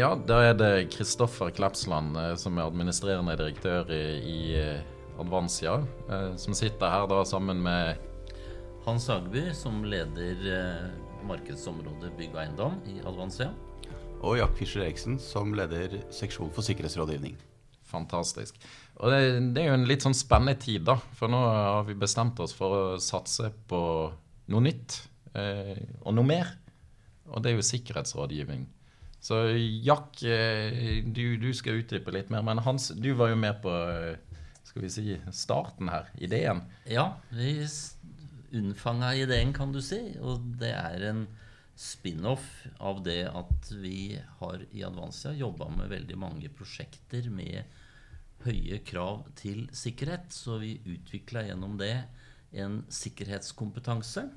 Ja, da er det Kristoffer Klepsland eh, som er administrerende direktør i, i eh, Advansia, eh, som sitter her da sammen med Hans Hagby, som leder markedsområdet bygg og eiendom i Advansia. Og Jack Fischer Eriksen, som leder seksjon for sikkerhetsrådgivning. Fantastisk. Og det, det er jo en litt sånn spennende tid, da. For nå har vi bestemt oss for å satse på noe nytt eh, og noe mer. Og det er jo sikkerhetsrådgivning. Så Jack, eh, du, du skal utdype litt mer. Men Hans, du var jo med på eh, skal vi si, starten her. Ideen. Ja, vi unnfanga ideen, kan du si. Og det er en spin-off av det at vi har i Advansia jobba med veldig mange prosjekter med høye krav til sikkerhet. Så vi utvikla gjennom det en sikkerhetskompetanse.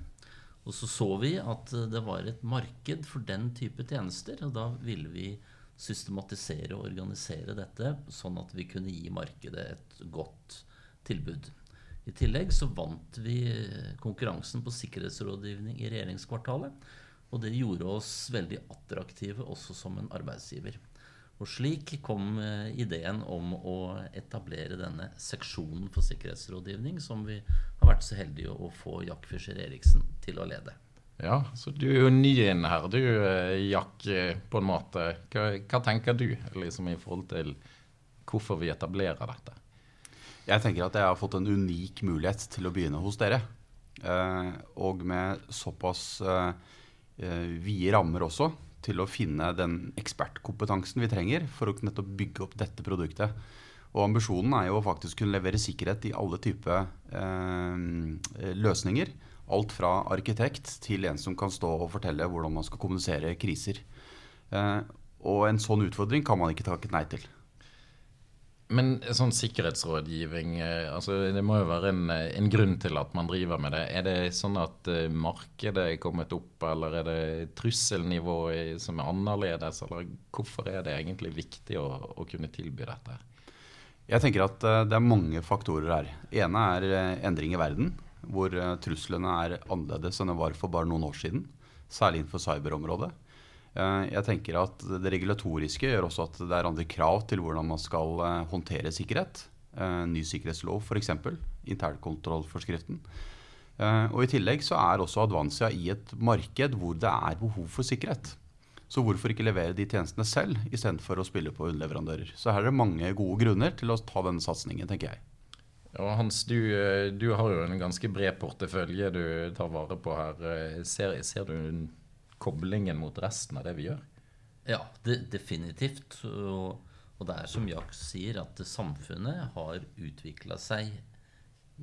Og så så vi at det var et marked for den type tjenester, og da ville vi systematisere og organisere dette sånn at vi kunne gi markedet et godt tilbud. I tillegg så vant vi konkurransen på sikkerhetsrådgivning i regjeringskvartalet. Og det gjorde oss veldig attraktive også som en arbeidsgiver. Og slik kom eh, ideen om å etablere denne seksjonen for sikkerhetsrådgivning, som vi har vært så heldige å få Jack Fischer Eriksen til å lede. Ja, så du er jo ny inn her, du eh, Jack, eh, på en måte. Hva, hva tenker du liksom i forhold til hvorfor vi etablerer dette? Jeg tenker at jeg har fått en unik mulighet til å begynne hos dere. Eh, og med såpass eh, eh, vide rammer også til å finne den ekspertkompetansen vi trenger for å nettopp bygge opp dette produktet. Og ambisjonen er jo å faktisk kunne levere sikkerhet i alle typer eh, løsninger. Alt fra arkitekt til en som kan stå og fortelle hvordan man skal kommunisere kriser. Eh, og en sånn utfordring kan man ikke takke nei til. Men sånn sikkerhetsrådgivning, eh, altså det må jo være en, eh, en grunn til at man driver med det. Er det sånn at eh, markedet er kommet opp, eller er det trusselnivået som er annerledes? Eller hvorfor er det egentlig viktig å, å kunne tilby dette? Jeg tenker at det er mange faktorer her. ene er endring i verden, hvor truslene er annerledes enn det var for bare noen år siden. Særlig innenfor cyberområdet. Eh, Jeg tenker at Det regulatoriske gjør også at det er andre krav til hvordan man skal eh, håndtere sikkerhet. Eh, Ny sikkerhetslov f.eks. Internkontrollforskriften. Og I tillegg så er også Advansia i et marked hvor det er behov for sikkerhet. Så hvorfor ikke levere de tjenestene selv istedenfor å spille på underleverandører? Så her er det mange gode grunner til å ta denne satsingen, tenker jeg. Ja, Hans, du, du har jo en ganske bred portefølje du tar vare på her. Ser, ser du koblingen mot resten av det vi gjør? Ja, det, definitivt. Og, og det er som Jack sier, at samfunnet har utvikla seg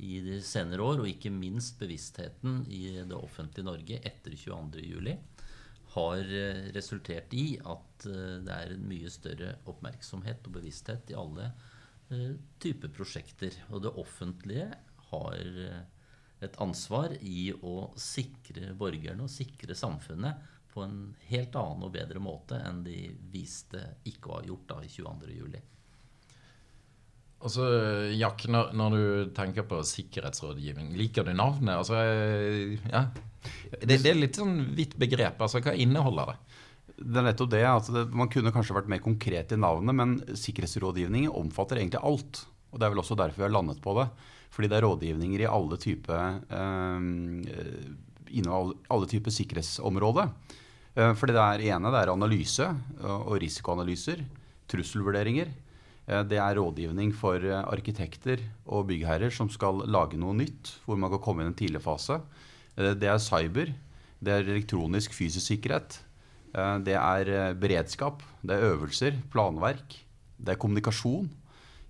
i de senere år, og ikke minst bevisstheten i det offentlige Norge etter 22.07. har eh, resultert i at eh, det er en mye større oppmerksomhet og bevissthet i alle eh, typer prosjekter. Og det offentlige har et ansvar i å sikre borgerne og sikre samfunnet på en helt annen og bedre måte enn de viste ikke å ha gjort da i 22.07. Altså, så, Jack, når, når du tenker på sikkerhetsrådgivning, liker du navnet? Altså, eh, ja. det, det er litt sånn vidt begrep. Altså, hva inneholder det? Det er nettopp det Altså, det, Man kunne kanskje vært mer konkret i navnet, men sikkerhetsrådgivning omfatter egentlig alt. Og Det er vel også derfor vi har landet på det. Fordi det er rådgivninger i alle typer eh, innen alle, typer sikkerhetsområder. Eh, fordi det er ene det er analyse og, risikoanalyser, trusselvurderinger. Eh, det er rådgivning for arkitekter og byggherrer som skal lage noe nytt, hvor man kan komme i en tidlig fase. Det er cyber. Det er elektronisk fysisk sikkerhet. Det er beredskap, det er øvelser, planverk, det er kommunikasjon.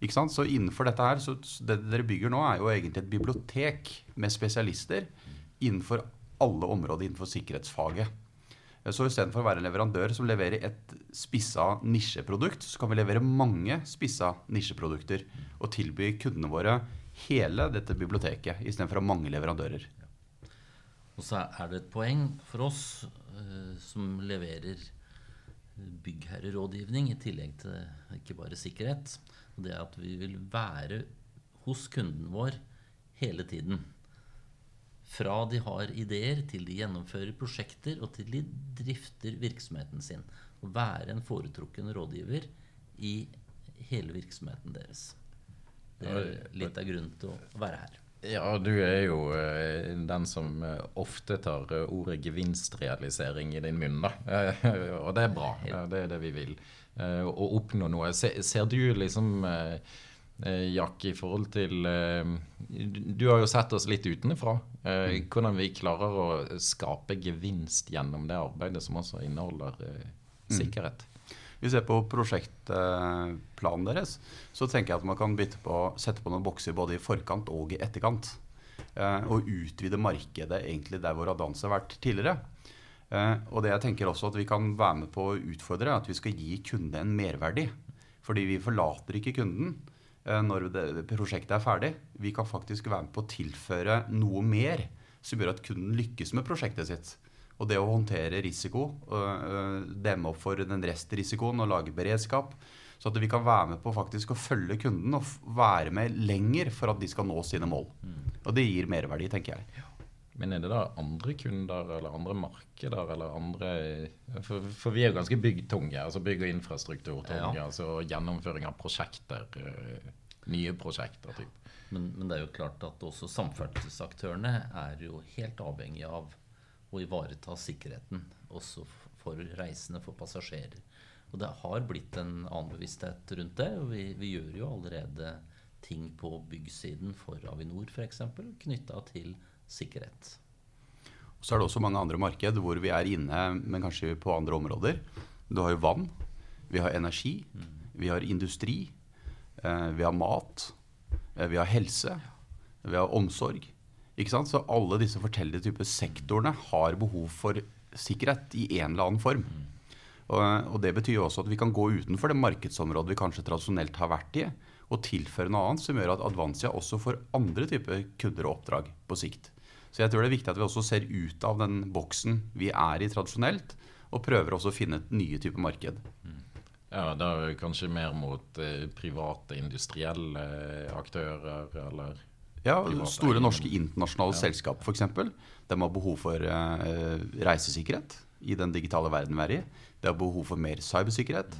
Ikke sant? Så innenfor dette her, så det dere bygger nå, er jo egentlig et bibliotek med spesialister innenfor alle områder innenfor sikkerhetsfaget. Eh, Så istedenfor å være en leverandør som leverer et spissa nisjeprodukt, så kan vi levere mange spissa nisjeprodukter og tilby kundene våre hele dette biblioteket istedenfor å ha mange leverandører. Og så er det et poeng for oss eh, som leverer byggherrerådgivning i tillegg til ikke bare sikkerhet. Og det er at vi vil være hos kunden vår hele tiden. Fra de har ideer, til de gjennomfører prosjekter, og til de drifter virksomheten sin. å være en foretrukken rådgiver i hele virksomheten deres. Det er litt av grunnen til å være her. Ja, du er jo eh, den som eh, ofte tar eh, ordet gevinstrealisering i din munn, da. Og det er bra. Det er det vi vil. Å oppnå noe. Ser du liksom Jack, i forhold til du, har jo sett oss litt utenfra. Eh, hvordan vi klarer å skape gevinst gjennom det arbeidet som også inneholder eh, sikkerhet. Hvis vi ser på prosjektplanen deres, så tenker jeg at man kan på, sette på noen bokser både i forkant og i etterkant. Eh, og utvide markedet egentlig der hvor Advance har vært tidligere. Eh, og det jeg tenker også at vi kan være med på å utfordre, er at vi skal gi kunde en merverdi. Fordi vi forlater ikke kunden eh, når det, prosjektet er ferdig. Vi kan faktisk være med på å tilføre noe mer som gjør at kunden lykkes med prosjektet sitt. Og det å håndtere risiko, øh, øh, demme opp for den restrisikoen og lage beredskap. Så at vi kan være med på faktisk å følge kunden og være med lenger for at de skal nå sine mål. Og det gir merverdi, tenker jeg. Men er det da andre kunder eller andre markeder eller andre For, for vi er jo ganske byggtunge. altså Bygg- og infrastrukturtunge. Ja. altså Gjennomføring av prosjekter. øh, Nye prosjekter. Typ. Men, men det er jo klart at også samferdselsaktørene er jo helt avhengig av å ivareta sikkerheten også for reisende, for passasjerer. Og det har blitt en annen bevissthet rundt det. og Vi, vi gjør jo allerede ting på byggsiden for Avinor f.eks. knytta til sikkerhet. Og Så er det også mange andre marked hvor vi er inne, men kanskje på andre områder. Du har jo vann, vi har energi, vi har industri, eh, vi har mat, eh, vi har helse, vi har omsorg. Ikke sant? Så alle disse forskjellige typer sektorene har behov for sikkerhet i en eller annen form. Og, og det betyr jo også at vi kan gå utenfor det markedsområdet vi kanskje tradisjonelt har vært i, og tilføre noe annet som gjør at Advansia også får andre typer kunder og oppdrag på sikt. Så jeg tror det er viktig at vi også ser ut av den boksen vi er i tradisjonelt, og prøver også å finne et nye typer marked. Ja, da kanskje mer mot eh, private industrielle aktører, eller Ja, Store norske internasjonale Ja. selskap f.eks. De har behov for eh, reisesikkerhet i den digitale verden vi er i. De har behov for mer cybersikkerhet.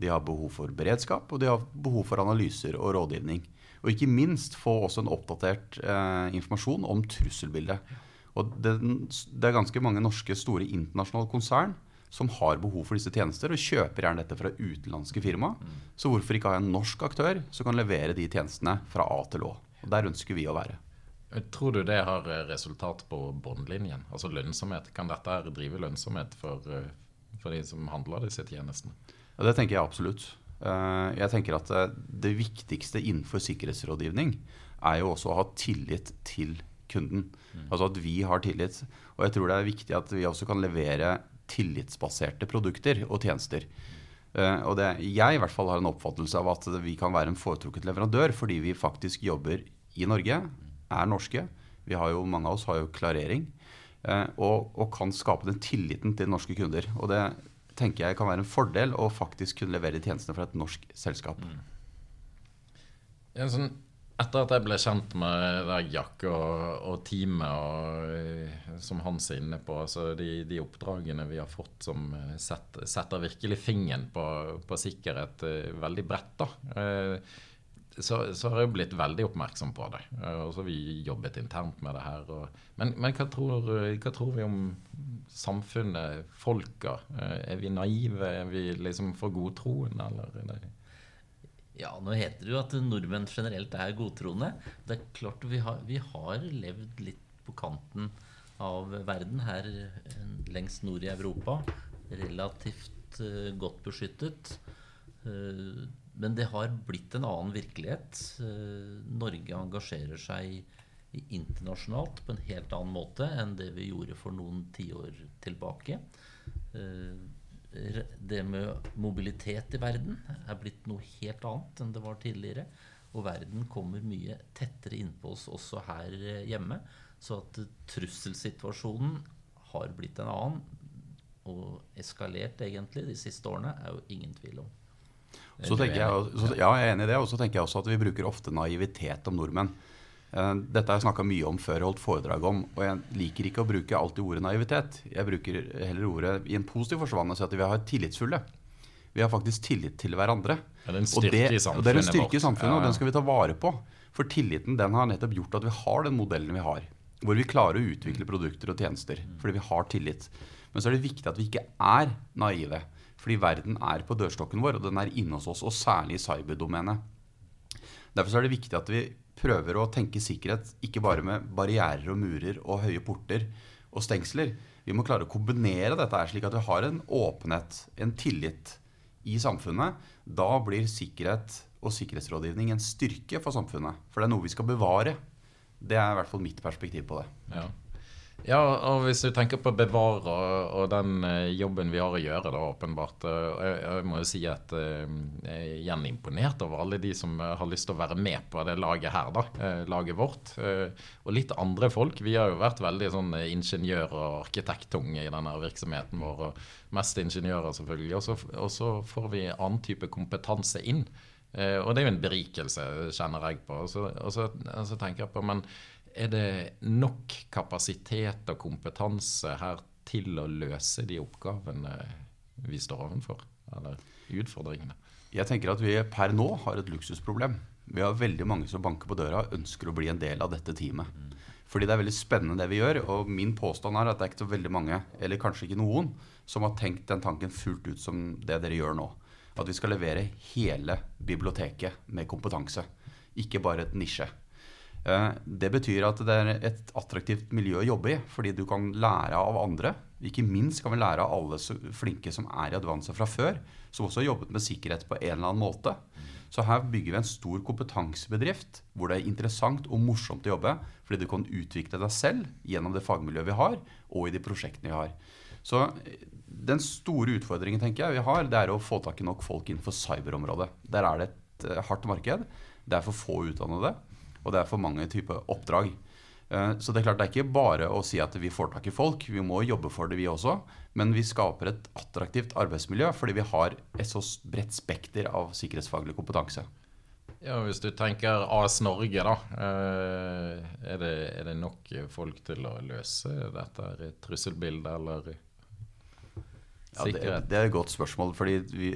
De har behov for beredskap, og de har behov for analyser og rådgivning. Og ikke minst få også en oppdatert eh, informasjon om trusselbildet. Og det, det er ganske mange norske store internasjonale konsern som har behov for disse tjenester, og kjøper gjerne dette fra utenlandske firma. Så hvorfor ikke ha en norsk aktør som kan levere de tjenestene fra A til Å? Og Der ønsker vi å være. Tror du det har eh, resultat på bunnlinjen? Altså lønnsomhet? Kan dette drive lønnsomhet for, eh, for de som handler disse tjenestene? Ja, det tenker jeg absolutt. Eh, Jeg tenker at eh, Det viktigste innenfor sikkerhetsrådgivning er jo også å ha tillit til kunden. Altså at vi har tillit. Og jeg tror det er viktig at vi også kan levere tillitsbaserte produkter og tjenester. Eh, Og det, jeg i hvert fall har en oppfattelse av at vi kan være en foretrukket leverandør fordi vi faktisk jobber i Norge, er norske. Vi har jo, mange av oss har jo klarering. eh, Og, og kan skape den tilliten til norske kunder. Og det tenker jeg kan være en fordel å faktisk kunne levere tjenestene fra et norsk selskap. en sånn, etter at jeg ble kjent med Jack, og, og teamet og, eh, som Hans er inne på, altså de, de oppdragene vi har fått som eh, setter, setter virkelig fingeren på, på sikkerhet eh, veldig bredt, da. Så, så har jeg blitt veldig oppmerksom på det. Og så har vi jobbet internt med det her. Og, men men hva, tror, hva tror vi om samfunnet, folka? Er vi naive? Er vi liksom for godtroende, eller? Er det Ja, nå heter det jo at nordmenn generelt er godtroende. Det er klart vi har, vi har levd litt på kanten av verden her eh, lengst nord i Europa. Relativt uh, godt beskyttet. Uh, men det har blitt en annen virkelighet. Uh, Norge engasjerer seg internasjonalt på en helt annen måte enn det vi gjorde for noen tiår tilbake. Re- det med mobilitet i verden er blitt noe helt annet enn det var tidligere. Og verden kommer mye tettere innpå oss også her eh, hjemme. Så at eh, trusselsituasjonen har blitt en annen, og eskalert egentlig de siste årene, er jo ingen tvil om. Så tenker jeg, så, ja, jeg er enig i det. Og så tenker jeg også at vi bruker ofte naivitet om nordmenn. Eh, Dette har jeg snakka mye om før jeg holdt foredrag om, og jeg liker ikke å bruke alltid ordet naivitet. Jeg bruker heller ordet i en positiv forstand og sier at vi har tillitsfulle. Vi har faktisk tillit til hverandre. Ja, det Og det, og det er en styrke i samfunnet, Ja, og den skal vi ta vare på. For tilliten den har nettopp gjort at vi har den modellen vi har. Hvor vi klarer å utvikle produkter og tjenester fordi vi har tillit. Men så er det viktig at vi ikke er naive. Fordi verden er på dørstokken vår, og den er inne hos oss, og særlig i cyberdomenet. Derfor så er det viktig at vi prøver å tenke sikkerhet ikke bare med barrierer og murer og høye porter og stengsler. Vi må klare å kombinere dette her slik at vi har en åpenhet, en tillit i samfunnet. Da blir sikkerhet og sikkerhetsrådgivning en styrke for samfunnet. For det er noe vi skal bevare. Det er i hvert fall mitt perspektiv på det. Ja. Ja, og hvis du tenker på bevare og, den eh, jobben vi har å gjøre, da, åpenbart. eh, jeg, jeg må jo si at eh, jeg er igjen imponert over alle de som har lyst til å være med på det laget her, da. laget vårt. Og litt andre folk. Vi har jo vært veldig sånn ingeniør- og arkitekttunge i denne virksomheten vår. og Mest ingeniører, selvfølgelig. Og så, og så får vi annen type kompetanse inn. Og det er jo en berikelse, kjenner jeg på. Og så, og så, og så tenker jeg på, men er det nok kapasitet og kompetanse her til å løse de oppgavene vi står overfor? Eller utfordringene? Jeg tenker at vi per nå har et luksusproblem. Vi har veldig mange som banker på døra og ønsker å bli en del av dette teamet. Fordi det er veldig spennende det vi gjør. Og min påstand er at det er ikke så veldig mange, eller kanskje ikke noen, som har tenkt den tanken fullt ut som det dere gjør nå. At vi skal levere hele biblioteket med kompetanse, ikke bare et nisje. Eh, Det betyr at det er et attraktivt miljø å jobbe i, fordi du kan lære av andre. Ikke minst kan vi lære av alle flinke som er i Advanza fra før, som også har jobbet med sikkerhet på en eller annen måte. Så her bygger vi en stor kompetansebedrift hvor det er interessant og morsomt å jobbe, fordi du kan utvikle deg selv gjennom det fagmiljøet vi har, og i de prosjektene vi har. Så eh, den store utfordringen tenker jeg vi har, det er å få tak i nok folk innenfor cyberområdet. Der er det et eh, hardt marked. Det er for få utdannede, og det er for mange typer oppdrag. Eh, Så det er klart det er ikke bare å si at vi får tak i folk, vi må jobbe for det vi også. Men vi skaper et attraktivt arbeidsmiljø fordi vi har et så bredt spekter av sikkerhetsfaglig kompetanse. Ja, Hvis du tenker AS Norge, da. eh, Er det, er det nok folk til å løse dette trusselbildet, eller Ja, det, det er et godt spørsmål. fordi vi,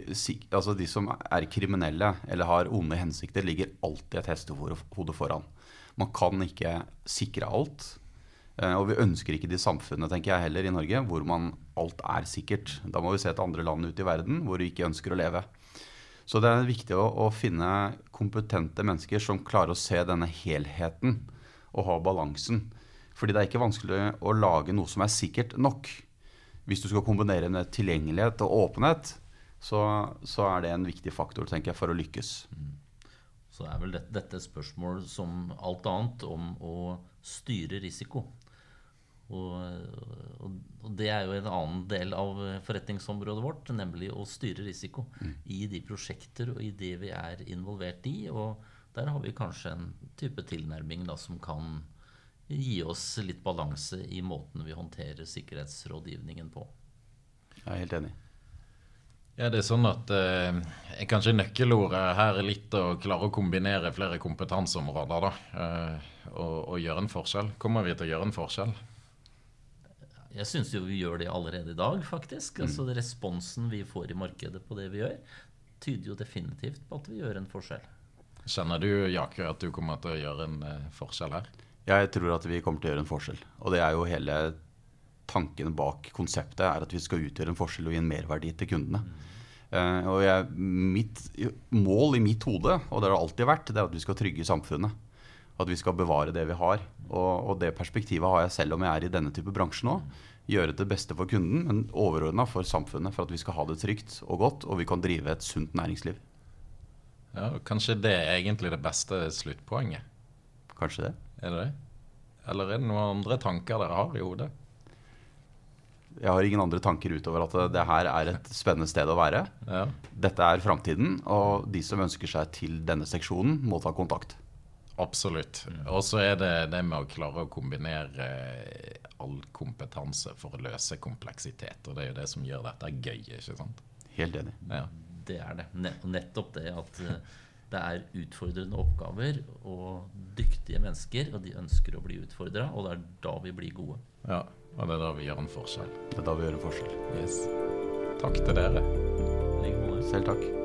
altså De som er kriminelle eller har onde hensikter, ligger alltid et hestehode foran. Man kan ikke sikre alt. Eh, Og vi ønsker ikke de samfunnene tenker jeg heller i Norge, hvor man alt er sikkert. Da må vi se til andre land ute i verden hvor vi ikke ønsker å leve. Så det er viktig å, å finne kompetente mennesker som klarer å se denne helheten og ha balansen. Fordi det er ikke vanskelig å lage noe som er sikkert nok. Hvis du skal kombinere med tilgjengelighet og åpenhet, så, så er det en viktig faktor tenker jeg, for å lykkes. Så er vel dette, dette et spørsmål som alt annet om å styre risiko. Og, og, og det er jo en annen del av forretningsområdet vårt, nemlig å styre risiko i de prosjekter og i det vi er involvert i. Og der har vi kanskje en type tilnærming da, som kan gi oss litt balanse i måten vi håndterer sikkerhetsrådgivningen på. Jeg er helt enig. Ja, det er sånn at eh, kanskje nøkkelordet her er litt å klare å kombinere flere kompetanseområder, da. Eh, og, og gjøre en forskjell. Kommer vi til å gjøre en forskjell? Jeg syns jo vi gjør det allerede i dag, faktisk. Altså Responsen vi får i markedet på det vi gjør, tyder jo definitivt på at vi gjør en forskjell. Kjenner du, Jaker, at du kommer til å gjøre en eh, forskjell her? Jeg tror at vi kommer til å gjøre en forskjell. Og det er jo hele tanken bak konseptet er at vi skal utgjøre en forskjell og gi en merverdi til kundene. Uh, og jeg, mitt mål i mitt hode, og det har det alltid vært, det er at vi skal trygge samfunnet. At vi skal bevare det vi har. Og, og det perspektivet har jeg selv om jeg er i denne type bransje nå. Gjøre det beste for kunden, men overordna for samfunnet. For at vi skal ha det trygt og godt, og vi kan drive et sunt næringsliv. Ja, Kanskje det er egentlig det beste sluttpoenget? Kanskje det? Er det det? Eller er det noen andre tanker dere har i hodet? Jeg har ingen andre tanker utover at det her er et spennende sted å være. Ja. Dette er framtiden, og de som ønsker seg til denne seksjonen, må ta kontakt. Absolutt. Og så er det det med å klare å kombinere eh, all kompetanse for å løse kompleksitet. Og det er jo det som gjør dette gøy, ikke sant? Helt enig. Ja. Det er det. Nettopp det at eh, det er utfordrende oppgaver og dyktige mennesker, og de ønsker å bli utfordra, og det er da vi blir gode. Ja, og det er da vi gjør en forskjell. Det er da vi gjør en forskjell. Yes. Takk til dere. Selv takk.